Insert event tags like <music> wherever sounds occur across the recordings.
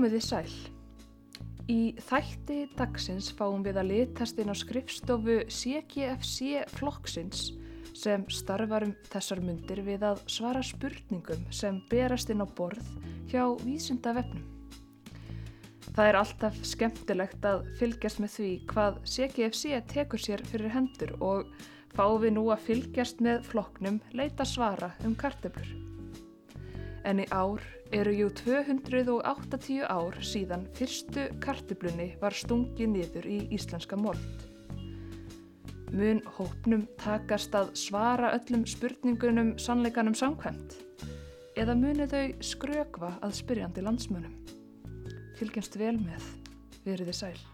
komið þið sæl. Í þætti dagsins fáum við að litast inn á skrifstofu CGFC flokksins sem starfar um þessar myndir við að svara spurningum sem berast inn á borð hjá vísinda vefnum. Það er alltaf skemmtilegt að fylgjast með því hvað CGFC tekur sér fyrir hendur og fáum við nú að fylgjast með flokknum leita svara um kartöflur. En í ár eru jú 280 ár síðan fyrstu kartöflunni var stungið niður í íslenska mold. Mun hópnum takast að svara öllum spurningunum sannleikanum samkvæmt? Eða muni þau skrökva að spyrjandi landsmönum? Fylgjumst vel með, veriði sæl.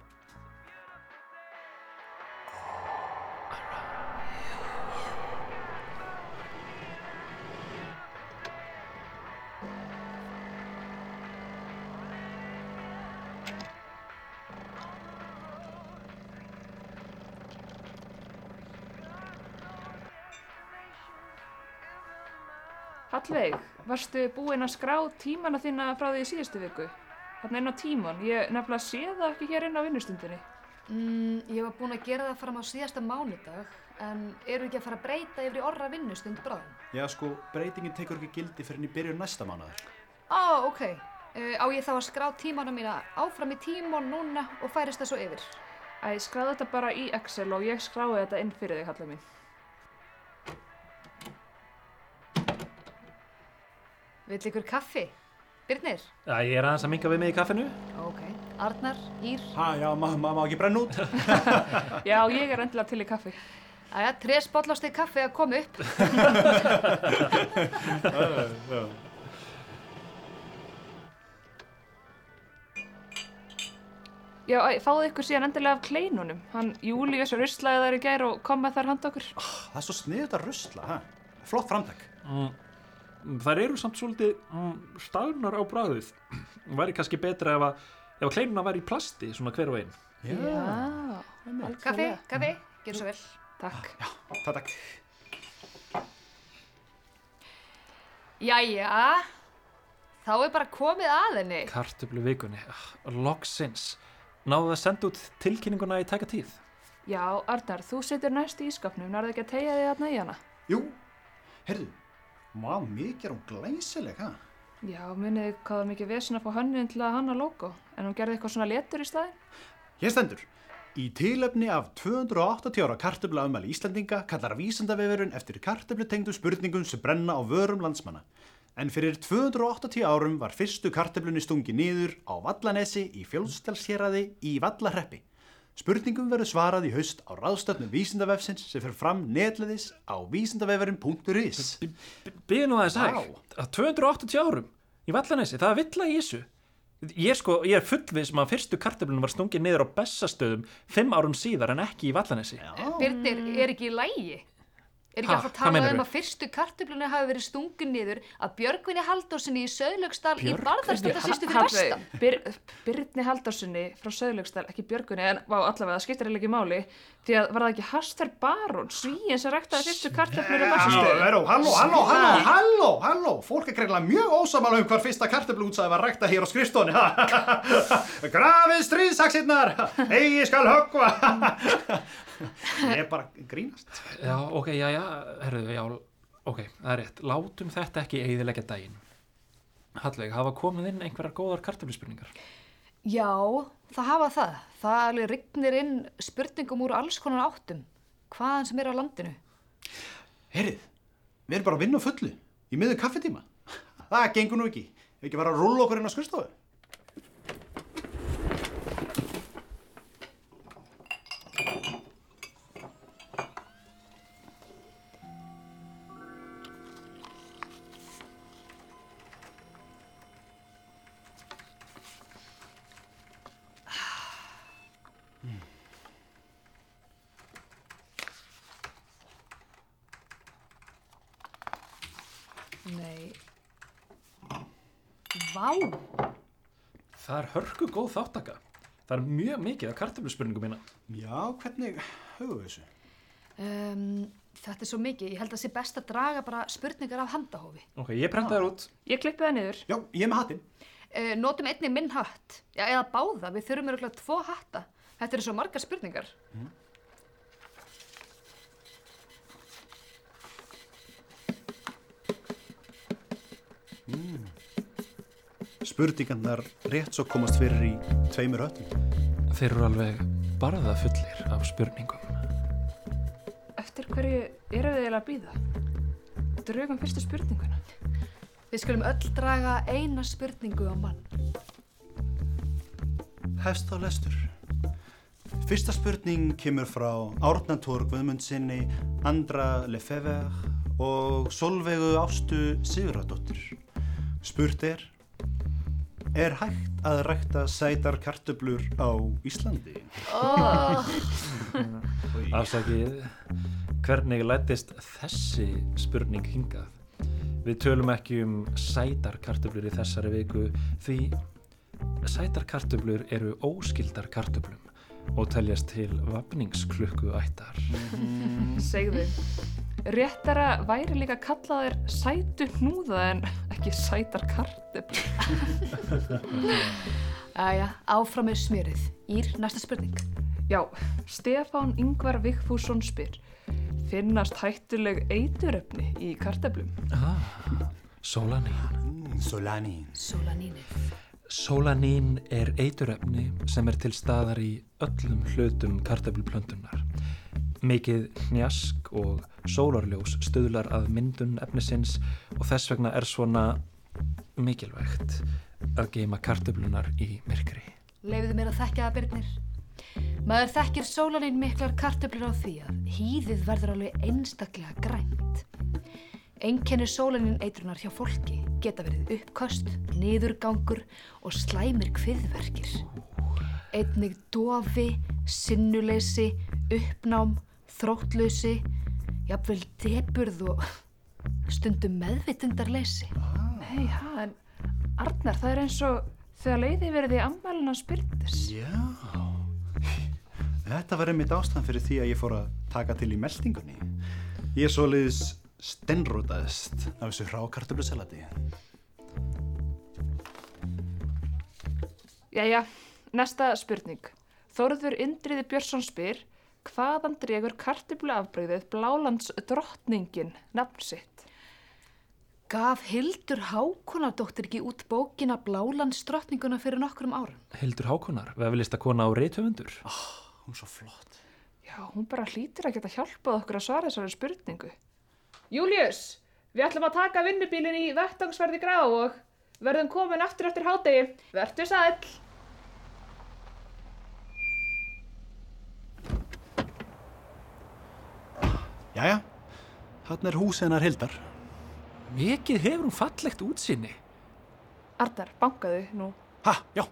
Hallveig, varstu búinn að skrá tímana þína frá því í síðustu viku? Þarna inn á tíman, ég nefnilega sé það ekki hér inn á vinnustundinni. Mm, ég var búin að gera það fram á síðasta mánudag en eru ekki að fara að breyta yfir í orra vinnustund bráðum? Já sko, breytingin tekur ekki gildi fyrir í byrjun næsta mánuðar. Á, ok. Uh, á ég þá að skrá tímana mína áfram í tímon núna og færist það svo yfir? Æ, skráðu þetta bara í Excel og ég skráði þetta inn fyrir þig, Hallveig mín. Vill ykkur kaffi? Birnir? Já, ég er aðeins að minga við mig í kaffinu. Ok. Arnar? Ír? Ha, já, maður ma, ma, má ekki brenna út. <laughs> Já, ég er endilega til í kaffi. Æja, tres bollasteg kaffi að koma upp. <laughs> Já, fáðu ykkur síðan endilega af kleinunum. Hann Július ruslaði þar í gær og kom með þar handa okkur. Það er svo sniðut að rusla, ha? Flott framtak. Mm, þær eru samt svolítið mm, stafnar á bræðið. Væri kannski betra ef að, ef að kleinuna væri í plasti, svona hver og einn. Já, Kaffi, kaffi, gerðu svo vel. takk. Það takk. Jæja, þá er bara komið að henni. Kartöflu vikunni. Ah, Loksins. Náðu að senda út tilkynninguna í tæka tíð. Já, Arnar, þú situr næst í ískapnum, nærðu ekki að tegja þig þarna í hana? Jú, heyrðu, má mikið er hún glæsileg, ha? Já, munið hvað var mikið vesen að fá hönnin til að hanna logo, en hún gerði eitthvað svona letur í staðin? Hér stendur. Í tilefni af 280 ára kartöfla umæli Íslandinga kallar vísandavefurinn eftir kartöflu tengdu spurningum sem brenna á vörum landsmanna. En fyrir 280 árum var fyrstu kartöflunni stungi niður á Vallanesi í fjólstalshéraði í Vallarreppi. Spurningum verður svarað í haust á ráðstöfnum vísindavefsins sem fyrir fram netleðis á vísindavefurinn.is. Býðu nú aðeins Vá. hægt. Að 280 árum í Vallanesi, það er villa í þessu. Ég er sko, ég er fullvið sem að fyrstu kartöflunum var stungið niður á bessastöðum fimm árum síðar en ekki í Vallanesi. Birnir, er ekki í lægi? Er ekki alltaf talað meinarðu? um að fyrstu kartöflunni hafi verið stungin niður að Björgvinni Haldósinni í Söðlögsdal í Björgvini Barðarstölda sýstu fyrir vestan? Byr, Byrni Haldárssoni frá Söðlögsdal, ekki Björgunni, en vá, allavega, það skiptir eiginlega ekki máli, því að var það ekki Haster Baron, svíin sem ræktaði fyrstu kartöflur á Bessastöðu? Veró, halló, halló, halló, halló, halló, fólk er greinlega mjög ósamála um hvar fyrsta kartöflu útsæði var rækta hér á skrifstóni, <laughs> grafið stríðsaksirnar, eigi skal höggva, ég er bara grínast. Já, ok, já, já, herruðu, já, ok, það er rétt. Látum þetta ekki eigðilegja daginn. Hallveig, hafa komið inn einhverjar góðar kartöfluspurningar? Já, það hafa það. Það alveg rignir inn spurningum úr alls konar áttum. Hvaðan sem er á landinu. Herrið, við erum bara að vinna fullu, í miður kaffetíma. Það gengur nú ekki, við ekki bara að rúlla okkur inn á skrifstofu. Nei, Vá, Það er hörku góð þáttaka. Það er mjög mikið af kartöfluspurningum mína. Já, hvernig höfum við þessu? um, þetta er svo mikið. Ég held að það sé best að draga bara spurningar af handahófi. Ok, ég prenta þér út. ég klippi það niður. Já, ég er með hattinn. E, notum einnig minn hatt. Já, eða báða, við þurfum örgulega tvo hatta. Þetta eru svo margar spurningar. Spurningarnar rétt svo komast fyrir í tveimur höttum. Þeir eru alveg barða fullir af spurningum. Eftir hverju eru þið eiginlega að býða? Drögum fyrstu spurninguna. Við skulum öll draga eina spurningu á mann. Hefst á lestur. Fyrsta spurning kemur frá Árnatúr Guðmundsinni, Andra Lefever og Solveigu Ástu Sigurðardóttir. Spurt er, er hægt að rækta sætar kartöblur á Íslandi? Oh. <laughs> Afsakið, hvernig lætist þessi spurning hingað? Við tölum ekki um sætar kartöflur í þessari viku því sætar kartöflur eru óskildar kartöflum og teljast til vapningsklukku ættar. Segðu, réttara væri líka að kalla þér sætu hnúða en ekki sætar kartöflur. <laughs> Æja, áfram með smjörið. Ír, næsta spurning. Já, Stefán Ingvar Vigfússon spyr, finnast hættuleg eituröfni í kartöflum? Ah, sólanín. Mm, Solani. Solanínið. Sólanín er eiturefni sem er til staðar í öllum hlutum kartöfluplöntunar. Mikið hnjask og sólarljós stuðlar að myndun efnisins og þess vegna er svona mikilvægt að geima kartöflunar í myrkri. Leifiðu mér að þekkja það, Birnir. Maður þekkir sólanín miklar kartöflur á því að hýðið verður alveg einstaklega grænt. Einkenni sólanín eitrunar hjá fólki geta verið uppköst, niðurgangur og slæmir kviðverkir. Einnig dofi, sinnuleysi, uppnám, þróttlausi, jafnvel deburð og stundum meðvitundarleysi. Nei, ha, en Arnar, það er eins og þegar leiði verið í ammælina spyrndis. Já. Þetta var einmitt ástæðan fyrir því að ég fór að taka til í meldingunni. Ég svoleiðis stenrótaðist af þessu hrákartöflusalati. Jæja, næsta spurning. Þórður Indriði Björnsson spyr, hvaðan dregur kartöfluafbreyðið Blálands drottningin nafn sitt? Gaf Hildur Hákonardóttir ekki út bókina Blálandsdrottninguna fyrir nokkrum árum? Hildur Hákonar, vefilista kona á reythöfundur. Hún er svo flott. Já, hún bara hlýtur að geta hjálpað okkur að svara þessari spurningu. Július, við ætlum að taka vinnubílinn í vettangsverði grá og verðum komin aftur eftir hádegi. Vertu sæll! Jæja, hann er hús hennar Hildar. Mikið hefur hún fallegt útsinni. Arnar, bankaðu nú. Ha. Já.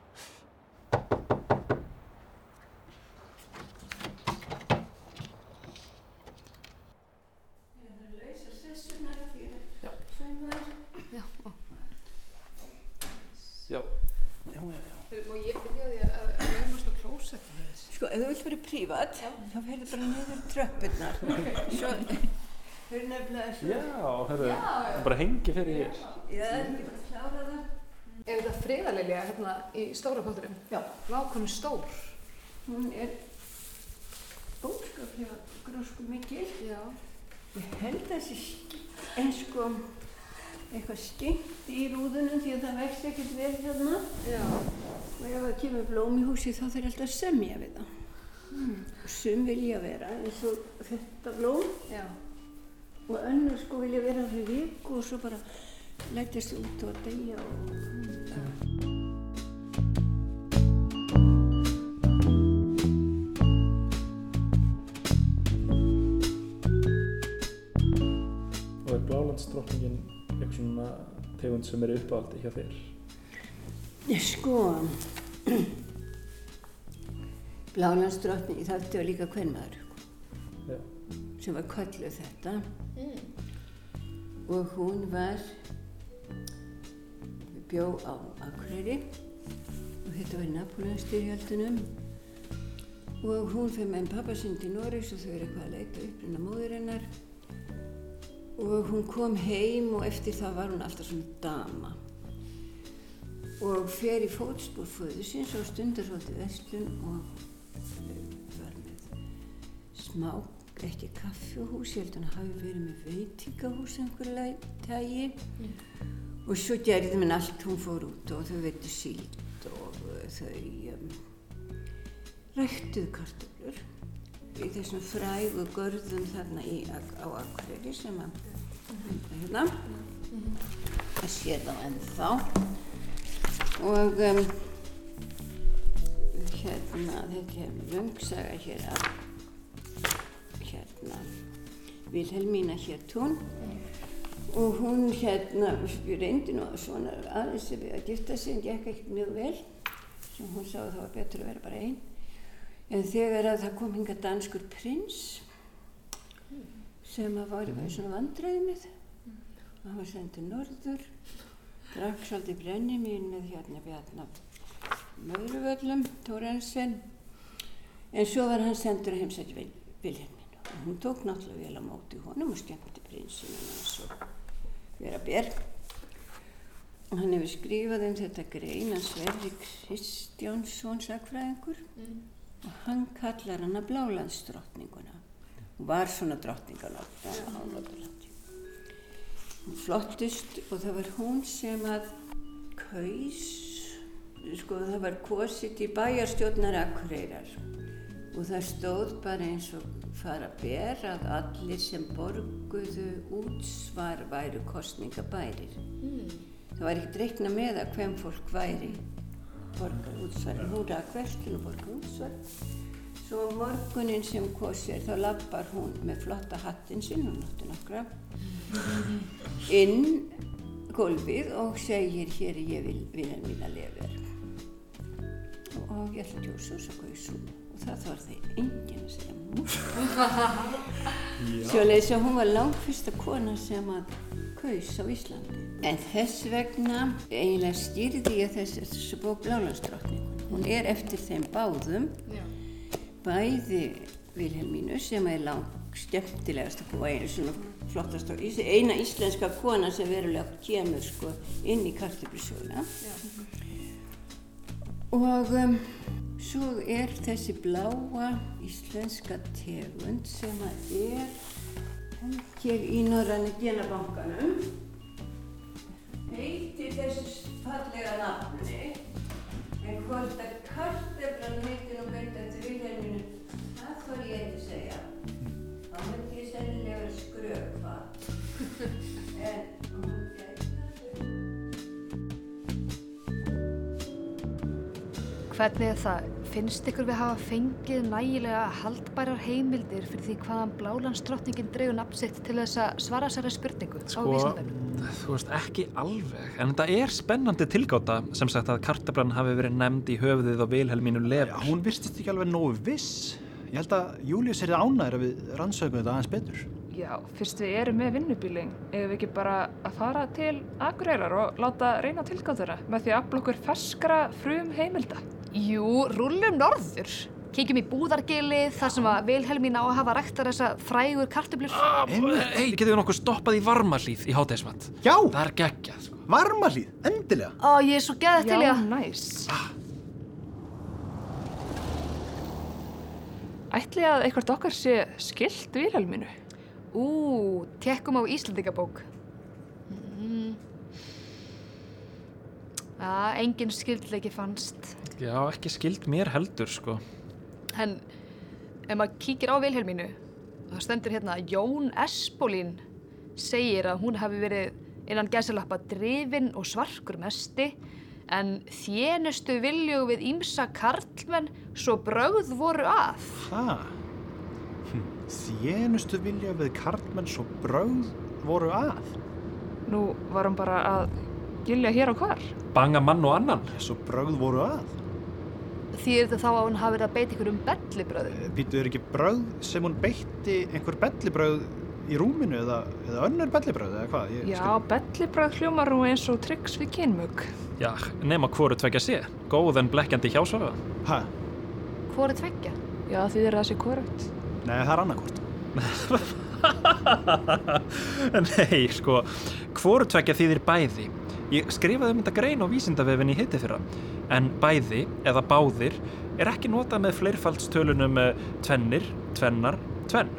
Og ég byrjaði að verðast á klósettinu þessi. Sko, ef þú vilt vera prívat, þá ferðu bara niður tröppurnar. <laughs> Svo, eru nefnilega svo... Já, hörru, bara hengi fyrir hér. Já, það er ekki bara að klára það. Er þetta friðalilja hérna í stóra potturum? Já. Vákonu stór. Hún er bókskaplega grósku mikil. Já. Ég held að þessi en sko eitthvað skengt í rúðunum því að það vext ekkert vel hérna. Já. Og ef það kemur blóm í húsi þá þurfi alltaf að semja við það. Og sum vilja vera eins og þetta blóm Já. og önnur sko vilja vera fyrir viku og svo bara lætist út og deyja og Og er blálandsdrottningin eitthvað svona tegund sem er uppáldi hjá þér? Sko, <clears throat> Blálandsdrottning, þetta var líka kvenmaður Já. sem var kölluð þetta. Og hún var, bjó á Akureyri og þetta var í Napoleonstyrjöldunum og hún fyrir með pappa sinn til Norris og þau eru eitthvað að leita uppruna móður hennar. Og hún kom heim og eftir það var hún alltaf svona dama. Og fer í fótspór föðu sinns og stundar svolítið verslun og smá, ekki kaffihús, ég held að hann hafi verið með veitingahús einhverju tægi og svo gerði minn allt, hún fór út og þau veitu síld og uh, þau um, ræktuðu kartöflur í þessum frægu görðum þarna í, á Akureyri sem að hérna. Að sé þá ennþá. Og um, hérna þetta er vöngsaga hér af hérna Vilhelmína Hértún og hún hérna, reyndi nú svona aðeins við að gifta sig en gekk ekkert mjög vel. Sem hún sá að það var betur að vera bara einn en þegar að það kom hinga danskur prins sem að var í svona vandræðið og hann var sendið norður drakk svolítið brennimín með hérna bjarna Möðruvöllum, Tórensen en svo var hann sendur að heimsækja Vilhelmín og hún tók náttúrulega vel á móti honum og skemmti prinsinu hans og vera og hann hefur skrifað um þetta grein að Sverri Kristjánsson sagfræðingur mm. og hann kallar hann að blálandsdrottninguna. Hún var svona drottningan á Norðurlandi. Hún flottust og það var hún sem að kaus sko það var kositt í bæjarstjórnar Akureyrar og það stóð bara eins og fara ber að allir sem borguðu útsvar væru kostningabærir. Mm. Það var ekkert reikna með að hvem fólk væri borgar útsvar. Hún rak vestlun og borgar útsvar. Svo morgunin sem kosir þá lappar hún með flotta hattin sinn, hún nátti nokkra, <laughs> inn gólfið og segir hér ég vil vilja mína lefur. Og ég ætla að tjósa og svo kaus hún það því enginn að segja mús. <laughs> Sjóleis að hún var langt fyrsta kona sem að kaus á Íslandi. En þess vegna eiginlega stýrði ég þess þessu bók Blálandsdrottningun hún er eftir þeim báðum. Já. bæði Vilhelmínu sem er langt skemmtilegast að búa einu svona flottast og eina íslenska kona sem verulega kemur sko inn í kartiblisjóna og um, Svo er þessi bláa íslenska tegund sem að er hér í Norranni genabankanum. Heitir þessu fallega nafni, en hvort að karteflan heitir nú beint eftir Vilhelminu, það þarf ég ekki að segja. Þá myndi ég sennilega vera skröpa. En Hvernig er það? Finnst ykkur við hafa fengið nægilega haldbærar heimildir fyrir því hvaðan blálandsdrottningin dreyður nafnsitt til þess að svara sér að spurningu sko, á vísendunum? Þú veist ekki alveg, en þetta er spennandi tilgáta sem sagt að kartabrann hafi verið nefnd í höfuðið á Vilhelmínu Lefur. Já, hún virstist ekki alveg nógu viss. Ég held að Július er ánæður að við rannsögum þetta aðeins betur. Já, fyrst við erum með vinnubíling, eða við ekki bara að fara til Akureyrar og láta reyna tilgáð þeirra með því að aflokkur ferskra frum heimilda. Jú, rúlum norður. Kíkjum í búðargili þar sem að Vilhelmín á að hafa ræktar þessa frægur kartublur. Ah, Hei, getur við nokkuð stoppað í varmalíð í hátægismat? Já! Það er geggjað, sko. Varmalíð, endilega. Ó, ég er svo geðað til ég. Já, næs. Ah. Ætli að eitthvað okkar sé skilt Vilhelmínu? Ú, tekkum á Íslandingabók. Mm. Já, engin skildleiki fannst. Já, ekki skild mér heldur, sko. En ef maður kíkir á Vilhelmínu, þá stendur hérna að Jón Espolín segir að hún hafi verið innan gæsalappa drifin og svarkur mesti en þjenustu vilju við ímsa karlmenn svo brauð voru að. Hæ? Hm, þjenustu vilju við karlmenn svo brauð voru að? Nú varum bara að gilja hér og hvar. Banga mann og annan. Svo brauð voru að. Þýðir þetta þá að hún hafi verið að beita ykkur um bellibröðu? Eh, Býtu þér ekki brauð sem hún beitti einhver bellibröð í rúminu eða, eða önnur bellibröð eða hvað? Ég, Já, skal... bellibröð hljómar nú eins og tryggs við kynmög. Já, nema hvoru tvekja sé. Góð en blekkjandi hjásvafa. Hæ? Hvoru tvekja? Já, því þér það sé hvorugt. Nei, það er annarkort. <laughs> Nei, sko, hvoru tvekja þýðir bæði. Ég skrifaði um þetta grein á vísindavefin í hitti fyrra, en bæði, eða báðir, er ekki notað með fleirfaldstölunum eh, tvennir, tvennar, tvenn.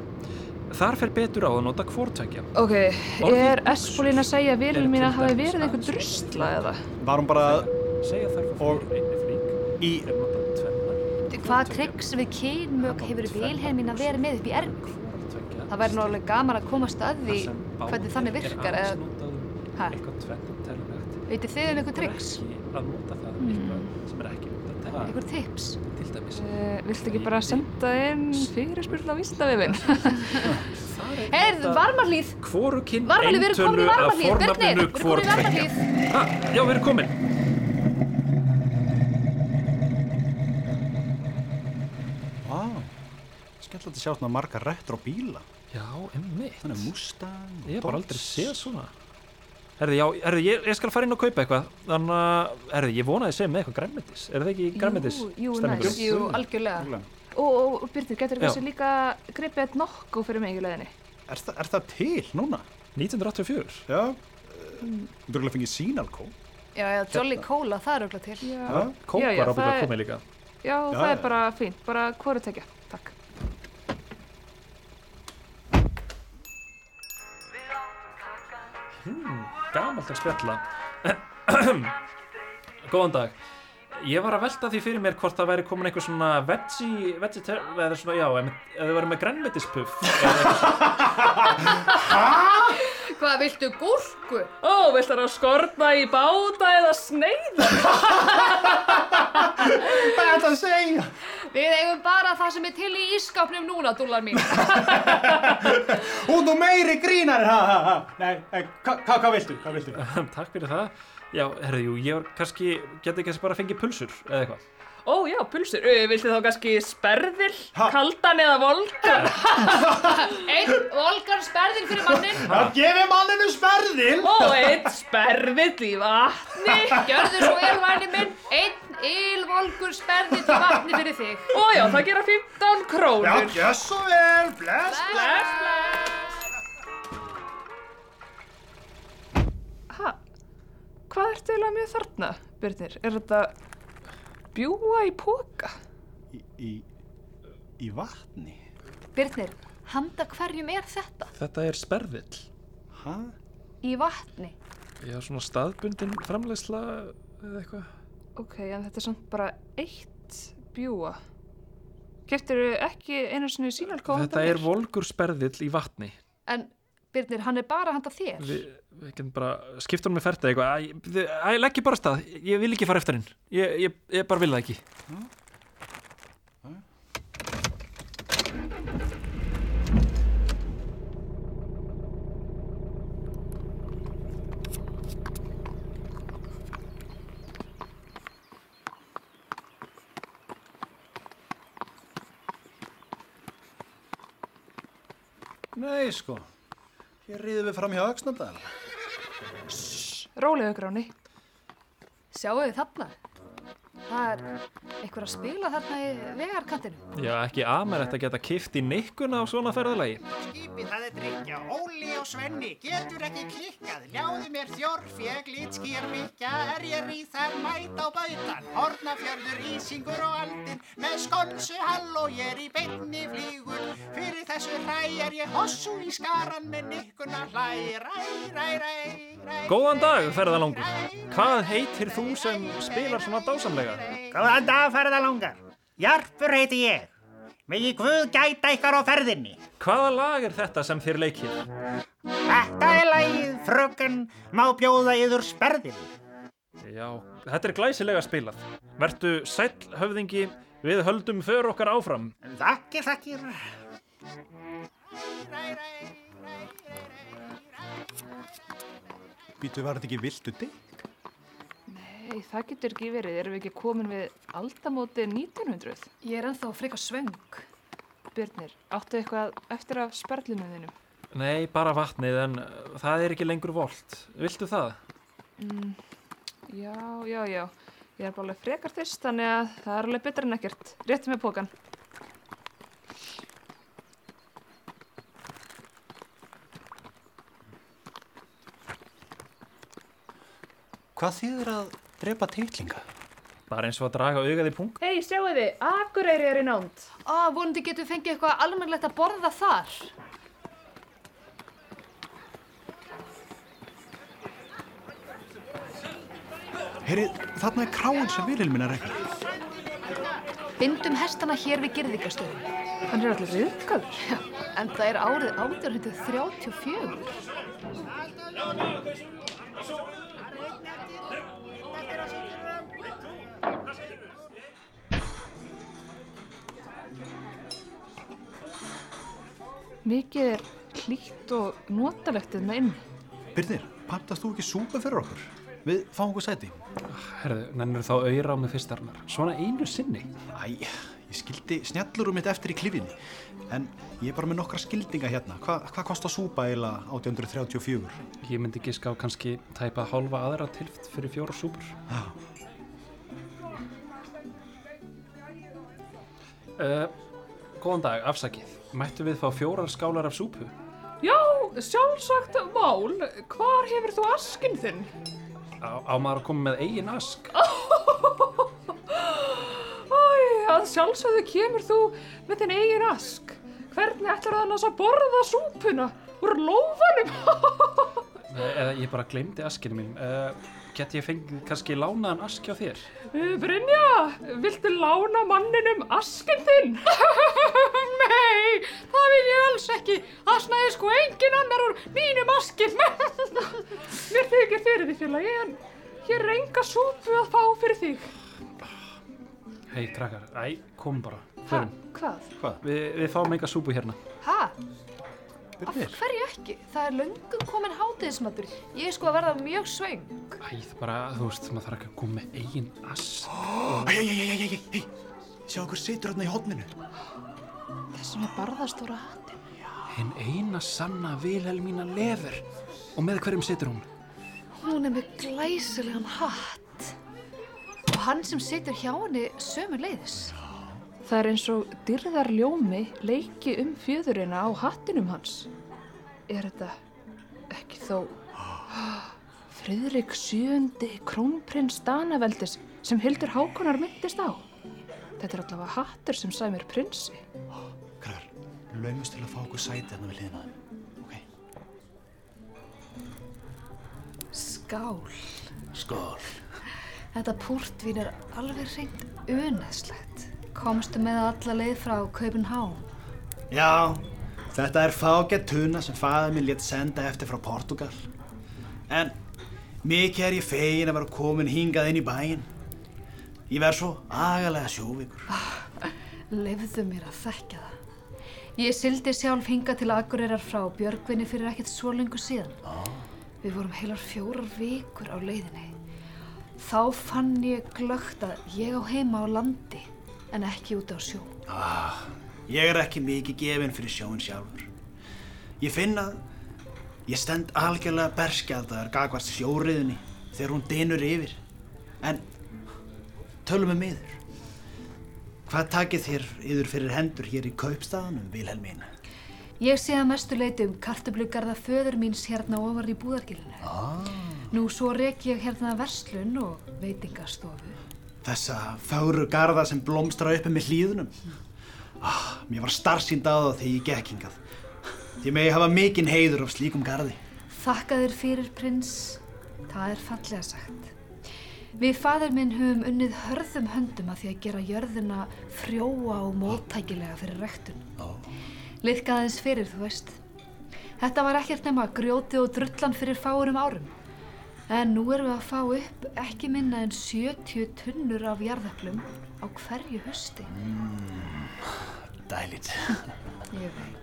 Þar fer betur á að nota hvortækja. Ok, Orðið er Espolín að segja að Vilhelm mína til hafi verið einhver aðeins drusla eða? Var hún bara Segja þarf að fyrir einni flík í... er notað tvennar, Hvaða tryggs við kynmög hefur Vilhelmín að vera með upp í erg? hvortækja. Það væri nú alveg gaman að komast að því hvernig þannig virkar eða notað veitir þið um einhver tryggs? Ekki að nota það um eitthvað sem er ekki notað tellilegt. Einhver tips? Til dæmis. Uh, viltu ekki bara senda inn fyrirspurn á vísindavefin? Heyrðu, varmalíð! Hvorukinn Varmalíð, við erum komin í varmalíð! Birnir, við erum komin í hvortveggja. varmalíð! Ha, já, við erum komin. Vá, skemmt að sjá svona marga retro bíla. Já, emmitt. Þannig Mustang og Ég hef bara aldrei séð svona. Herði, já, herði, ég, ég skal fara inn og kaupa eitthvað. Þannig að, herði, ég vona að segi með eitthvað græmmetis. Er það ekki græmmetis? Jú, jú, stemningur? næs. Jú, algjörlega. Og, og, og Birnir, getur Já. þessi líka gripið eitt nokku fyrir mig í leiðinni? Er, þa er það til núna? 1984. Já, þú eru að fengið sínalkó. Já, já, Jolly Cola, það er auðvitað til. Kók var ábyggilega það er- komið líka. já, það er bara fínt, bara hvoru tekja, takk. Gamalt að spjalla. Góðan dag. Ég var að velta því fyrir mér hvort það væri komin einhver svona veggie, veggie, eða svona, já, ef þið væri með grænmetispuff. <laughs> Hvað, viltu gúrku? Ó, vilt það að skorna í báta eða sneiða? <laughs> Hvað er þetta að segja? Við eigum bara það sem er til í ískapnum núna, dúllar mín. <laughs> Hún og meiri grínar, ha, ha, ha. Nei, hva- hvað viltu? Hvað viltu? <laughs> Takk fyrir það. Já, herðu, jú, ég var kannski, geti ekki bara fengið pulsur eða eitthvað. Ó, já, pulsur. Ö, Viltu þá kannski sperðil, Ha? kaldan eða volgan? <laughs> Einn volgar sperðin fyrir mannin. Það gefið manninu sperðil! Ó, eitt sperðill í vatni. <laughs> Gjörðu svo elvæni minn. Einn ylvolgur sperðin til vatni fyrir þig. Ó, já, það gera 15 Já, krónur. gjör svo vel, bless, Bless, bless. Ha, hvað ertu eiginlega með þarna, Birnir? Er þetta bjúa í póka? Í, í, í vatni? Birnir, handa hverjum er þetta? Þetta er sperðill. Hæ? Í vatni. Já, svona staðbundin framleiðsla eða eitthvað. Ok, en þetta er samt bara eitt bjúa. Keftir ekki einu sinni sínalkóð? Þetta er volgur sperðill í vatni. En Birnir, hann er bara handa þér. Vi, við getum bara skipt honum með ferta eitthvað. Æ, legg ég bara stað. Ég vil ekki fara eftir hinn. Ég, ég, ég bara vil það ekki. Nei, sko. Hér riðum við fram hjá Öxnadal. Rólega gráni. Sjáu þið þarna? Það er einhver að spila þarna í vegarkantinu. Já, ekki aðmennett að geta kift í nikkuna á svona ferðalagi. Skipið það er drikja, Óli og Svenni getur ekki klikkað, ljáðu mér þjórf, ég lítskýr mikja, er ég ríð þar mæt á bautan, hornafjörður, ísingur og aldin, með skonsu hall og ég er í beinni flýgur, fyrir þessu hræ er ég hossu í skaran með nikkuna hlæ, ræ, ræ, ræ, ræ. Góðan dag, ferðalangur. Hvað heitir þú sem spilar svona dásamlega? Góðan dag, ferðalangar. Jarpur heiti ég. Megi Guð gæta ykkar á ferðinni. Hvaða lag er þetta sem þér leikir? Þetta er lagið, fröken, má bjóða yður sperðin. Já, þetta er glæsilega spilað. Vertu sæll höfðingi, við höldum för okkar áfram. Þakkir, þakkir. Býtu, var þetta ekki viltu dig? Nei, það getur ekki verið. Erum við ekki komin við aldamóti 1900? Ég er ennþá freka svöng. Birnir, áttu eitthvað eftir af sperlinu þínum? Nei, bara vatnið, en uh, það er ekki lengur volt. Viltu það? Já, já, já. Ég er bara alveg frekar þyrst, þannig að það er alveg betra en ekkert. Rétti með pókan. Hvað þýðir að drepa titlinga? Bara eins og að draga augað í pung. Hei, sjáu þið, Akureyri er í nánd. Á, vonandi getur fengið eitthvað almennlegt að borða þar. Heyri, þarna er kráin sem Vilhelmina reykar. Bindum hestana hér við girðingastöðum. Hann er allir riðgaður. En það er árið 1834. Mikið er hlýtt og notalegt hérna inni. Byrnir, pantast þú ekki súpa fyrir okkur? Við fáum okkur sæti. Herðu, nennur þá auðra á mig fyrstarnar. Svona einu sinni. Æ, ég skildi snjallur um mitt eftir í klifinni. En ég er bara með nokkra skildinga hérna. Hva, hvað kostar súpa eiginlega 1834? Ég myndi giska á kannski tæpa hálfa aðra tilft fyrir fjóra súpur. Já. Uh, góðan dag, afsakið. Mættu við fá fjórar skálar af súpu? Já, sjálfsagt mál. Hvar hefur þú askinn þinn? Á, á maður að koma með eigin ask? <laughs> Æ, að sjálfsögðu kemur þú með þinn eigin ask. Hvernig ætlar það annars að borða súpuna úr lófanum? <laughs> Eh, Eða ég bara glemdi askinu mín. Uh, get ég fengið kannski lánaðan ask hjá þér? Eh, Brynja, viltu lána manninum askinn þinn? <laughs> Nei, það vil ég alls ekki. Asnaði sko engin annar úr mínum askinn. <laughs> Mér þykir fyrir því félagi, en hér er enga súpu að fá fyrir þig. Hei, krakkar, æ, kom bara. Förum. Hvað? Hvað? Vi, við fáum enga súpu hérna. Ha? Af hverju ekki? Það er löngum komin hátiðismatur. Ég er sko að verða mjög svöng. Æ, það bara, þú veist, maður þarf ekki að koma með eigin ask. Æ, æ, æ, æ, æ, æ, æ, sjá okkur situr hérna í hodninu. Þessi með barðastóra hattin. Hinn eina sanna Vilhelmína lefur. Og með hverjum situr hún? Hún er með glæsilegan hatt. Og hann sem situr hjá henni sömu leiðis. Það er eins og dyrðar ljómi leiki um fjöðurina á hattinum hans. Er þetta ekki þó <gasps> Friðrik sjöndi krónprins Danaveldis sem Hildur Hákonar myndist á? Þetta er allavega hattur sem sæmir prinsi. Krakkar, laumust til að fá okkur sæti hérna við hliðina á þeim. Ok. Skál. Skól. Þetta púrtvín er alveg reynd uneðslegt. Komstu með alla leið frá Kaupenhán. Já, þetta er fágætt tuna sem faður minn létt senda eftir frá Portugal. En mikið er ég fegin að vera komin hingað inn í bæinn. Ég verð svo agalega sjóvíkur. Leifðu mér að þekka það. Ég sildi sjálf hinga til Akureyrar frá Björgvinni fyrir ekkert svo lengur síðan. Við vorum heilar fjórar vikur á leiðinni. Þá fann ég glögt að ég á heima á landi en ekki út á sjó. Ah, ég er ekki mikið gefinn fyrir sjóin sjálfur. Ég finn að ég stend algjörlega berskjaldaður gagvart sjóriðinni þegar hún dynur yfir. En tölum við miður. Hvað takið þér yfir fyrir hendur hér í kaupstaðanum, Vilhelmín? Ég sé að mestu leiti um kartöflugarða föður míns hérna ofar í búðargilinu. Ah. Nú svo rek ég hérna verslun og veitingastofu. Þessa fáru garða sem blómstra uppi með hlýðunum. Ah, mér var starfsýnd á það þegar ég gekk hingað. Því megi hafa mikinn heiður af slíkum garði. Þakka þér fyrir, prins. Það er fallega sagt. Við fadur minn höfum unnið hörðum höndum að því að gera jörðina frjóa og móttækilega fyrir rektun. Liðkaðins fyrir, þú veist. Þetta var ekkert nema grjóti og drullan fyrir fáurum árum. En nú erum við að fá upp ekki minna en 70 tunnur af jarðöflum á hverju hösti. Dælit. <laughs> Ég veit.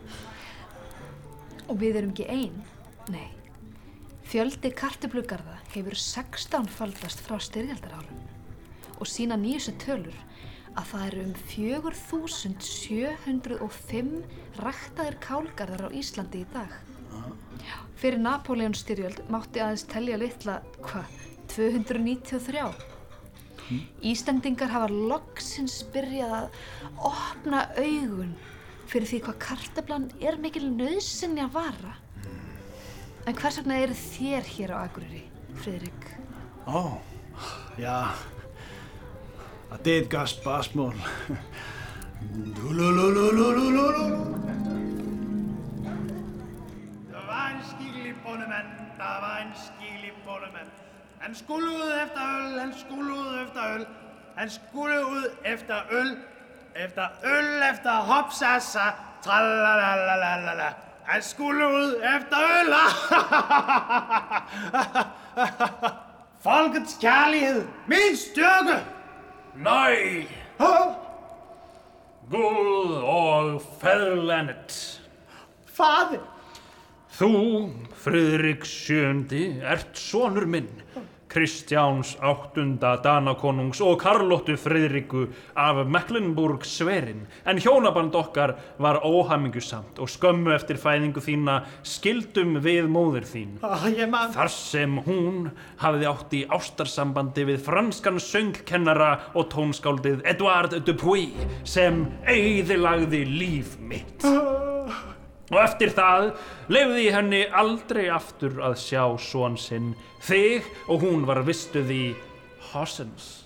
Og við erum ekki ein, nei. Fjöldi kartublugarða hefur 16 faldast frá styrjaldarárum og sína nýjustu tölur að það eru um 4705 ræktaðir kálgarðar á Íslandi í dag. Já, fyrir Napoleon styrjöld mátti aðeins telja litla, hvað, 293. Íslendingar hafa loksins byrjað að opna augun fyrir því hvað kartablan er mikil nöðsynja vara. En hvers vegna eru þér hér á Akureyri, Friðrik? Åh, ja. Og det er et godt <laughs> en skikkelig bondemand, der var en skikkelig bondemand. Han skulle ud efter øl, han skulle ud efter øl. Han skulle ud efter øl, efter øl, efter hopsassa, tralalalala. Han skulle ud efter øl. <laughs> Folkets kærlighed, min styrke. Nej, Åh, Gud og fædrelandet. Fader, Þú, Friðrik sjöndi, ert sonur minn, Kristjáns áttunda Danakonungs og Karlóttu Friðriku af Mecklenburg sverin, en hjónaband okkar var óhamingusamt og skömmu eftir fæðingu þína skildum við móðir þín. Man. Þar sem hún hafði átt í ástarsambandi við franskan söngkennara og tónskáldið Edouard Dupuy sem eigðilagði líf mitt. Og eftir það lefði henni aldrei aftur að sjá svon sinn, þig og hún var vistuð í Hossens.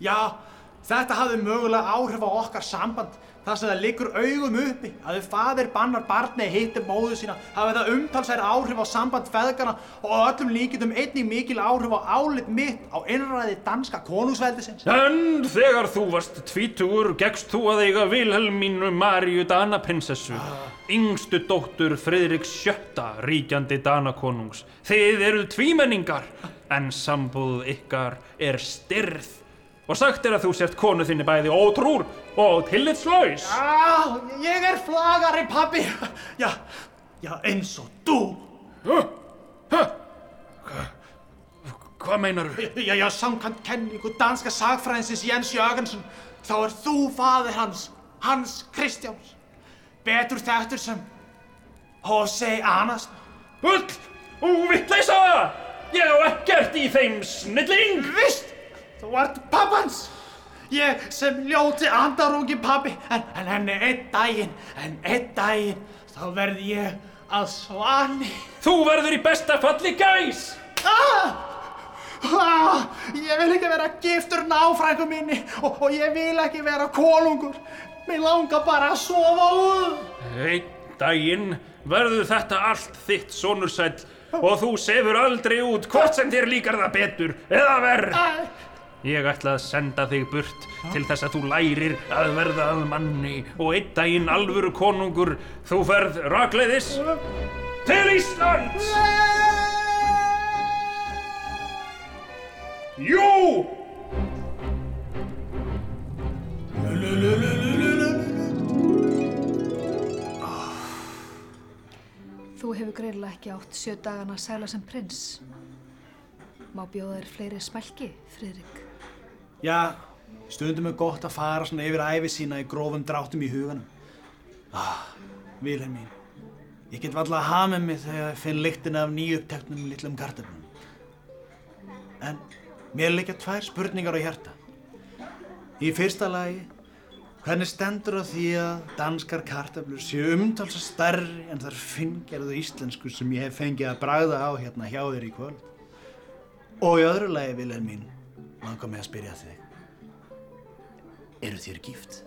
Já, þetta hafði mögulega áhrif á okkar samband þar sem það liggur augum uppi að ef fadir bannar barni hitti móðu sína hafði það umtalsæri áhrif á samband feðgana og öllum líkitum einnig mikil áhrif á álit mitt á innræði danska konungsveldisins. En þegar þú varst tvítugur gegst þú að eiga Vilhelmínu Maríu Danaprinsessu, yngstu dóttur Friðrik sjötta ríkjandi Danakonungs. Þið eruð tvímenningar, en sambúð ykkar er styrð. Og sagt er að þú sért konu þinni bæði ótrúr og tillitslaus. Já, ég er flagari pabbi. Já, já, eins og þú. Hvað meinaru? Já, já, samkvæmt kenningu danska sagfræðinsins Jens Jörgensen, þá er þú faðir hans, Hans Kristjáns. Betur þekktur sem H.C. Andersen. Bull og vittleysa! Ég á ekkert í þeim snilling! Vist, þú ert pappans. Ég sem ljóti andarungi pabbi, en, en henni einn daginn, en einn daginn, þá verð ég að svani. Þú verður í besta falli gæs! Ah! Ah, ég vil ekki vera giftur náfrængu minni og, og ég vil ekki vera konungur. Mér langar bara að sofa úr. Einn daginn verður þetta allt þitt sonursæll og þú sefur aldrei út hvort sem þér líkar það betur eða verð. Ég ætla að senda þig burt til þess að þú lærir að verða að manni og einn daginn alvöru konungur þú ferð rakleiðis til Íslands. Jú! Þú hefur greinilega ekki átt sjö dagana að sæla sem prins. Má bjóða þér fleiri smælki, Friðrik? Já, stundum er gott að fara svona yfir æfi sína í grófum dráttum í huganum. Ah, Vilhelm mín. Ég get valla að hafa með mig þegar ég finn lyktina af nýjuppteknum litlum kartöflum. En mér liggja tvær spurningar á hjarta. Í fyrsta lagi, hvernig stendur á því að danskar kartöflur séu umtalsa stærri en þar finngerðu íslensku sem ég hef fengið að bragða á hérna hjá þér í kvöld? Og í öðru lagi, Vilhelm mín, langar mig að spyrja þig. Eru þér gift?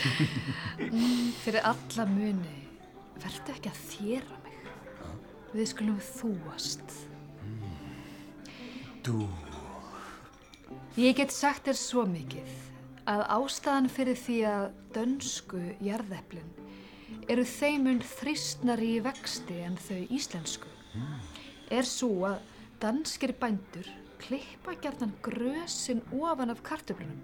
<laughs> Fyrir alla muni, verðu ekki að þéra mig. Við skulum þúast. Þú. Ég get sagt þér svo mikið að ástæðan fyrir því að dönsku jarðeplin eru þeimun þristnari í vexti en þau íslensku er svo að danskir bændur klippa gjarnan grösin ofan af kartöflunum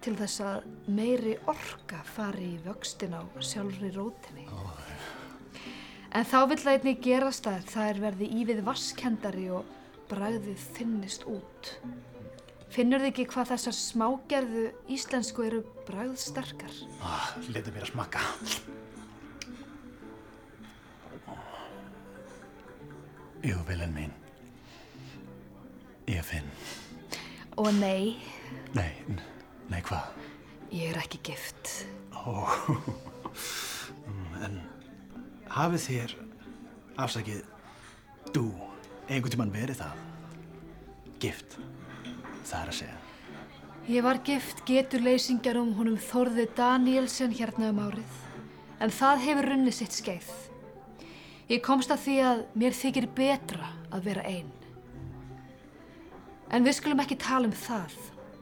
til þess að meiri orka fari í vöxtin á sjálfri rótinni. En þá vill það einnig gerast að það er verði ívið vaskendari og bragðið þinnist út. Finnur þið ekki hvað þessar smágerðu íslensku eru bragðsterkar? Ah, letu mér að smakka. Jú, Vilhelm mín. Ég finn. Og nei, Nei, nei hvað? ég er ekki gift. Ó, en hafið þér afsakið þú einhvern tímann verið það? gift. Það er að segja. Ég var gift geturleysingjarum honum Þórði Danielsen hérna um árið, en það hefur runnið sitt skeið. Ég komst að því að mér þykir betra að vera einn. En við skulum ekki tala um það,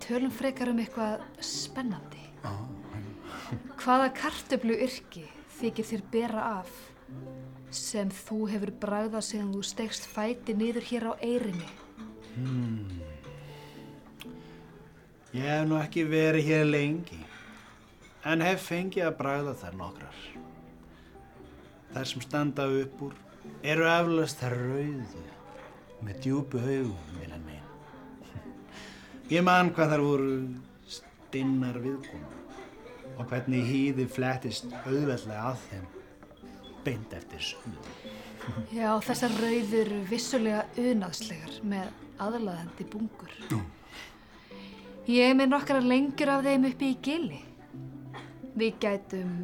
tölum frekar um eitthvað spennandi. Hvaða kartöflu yrki þykir þér bera af sem þú hefur bragðað sem þú stegst fæti niður hér á eirinni? Ég hef nú ekki verið hér lengi, en hef fengið að bragða þær nokkrar. Þær sem standa upp úr eru eflaust þær rauðu með djúpu haugum, viljan minn. Ég man hvað þær voru stinnar viðkomu og hvernig hýði flettist auðveldlega að þeim beint eftir sunnu. Já, þessar rauður vissulega unaðslegar með aðlaðandi bungur. Ég er með nokkra lengjur af þeim uppi í gili. Við gætum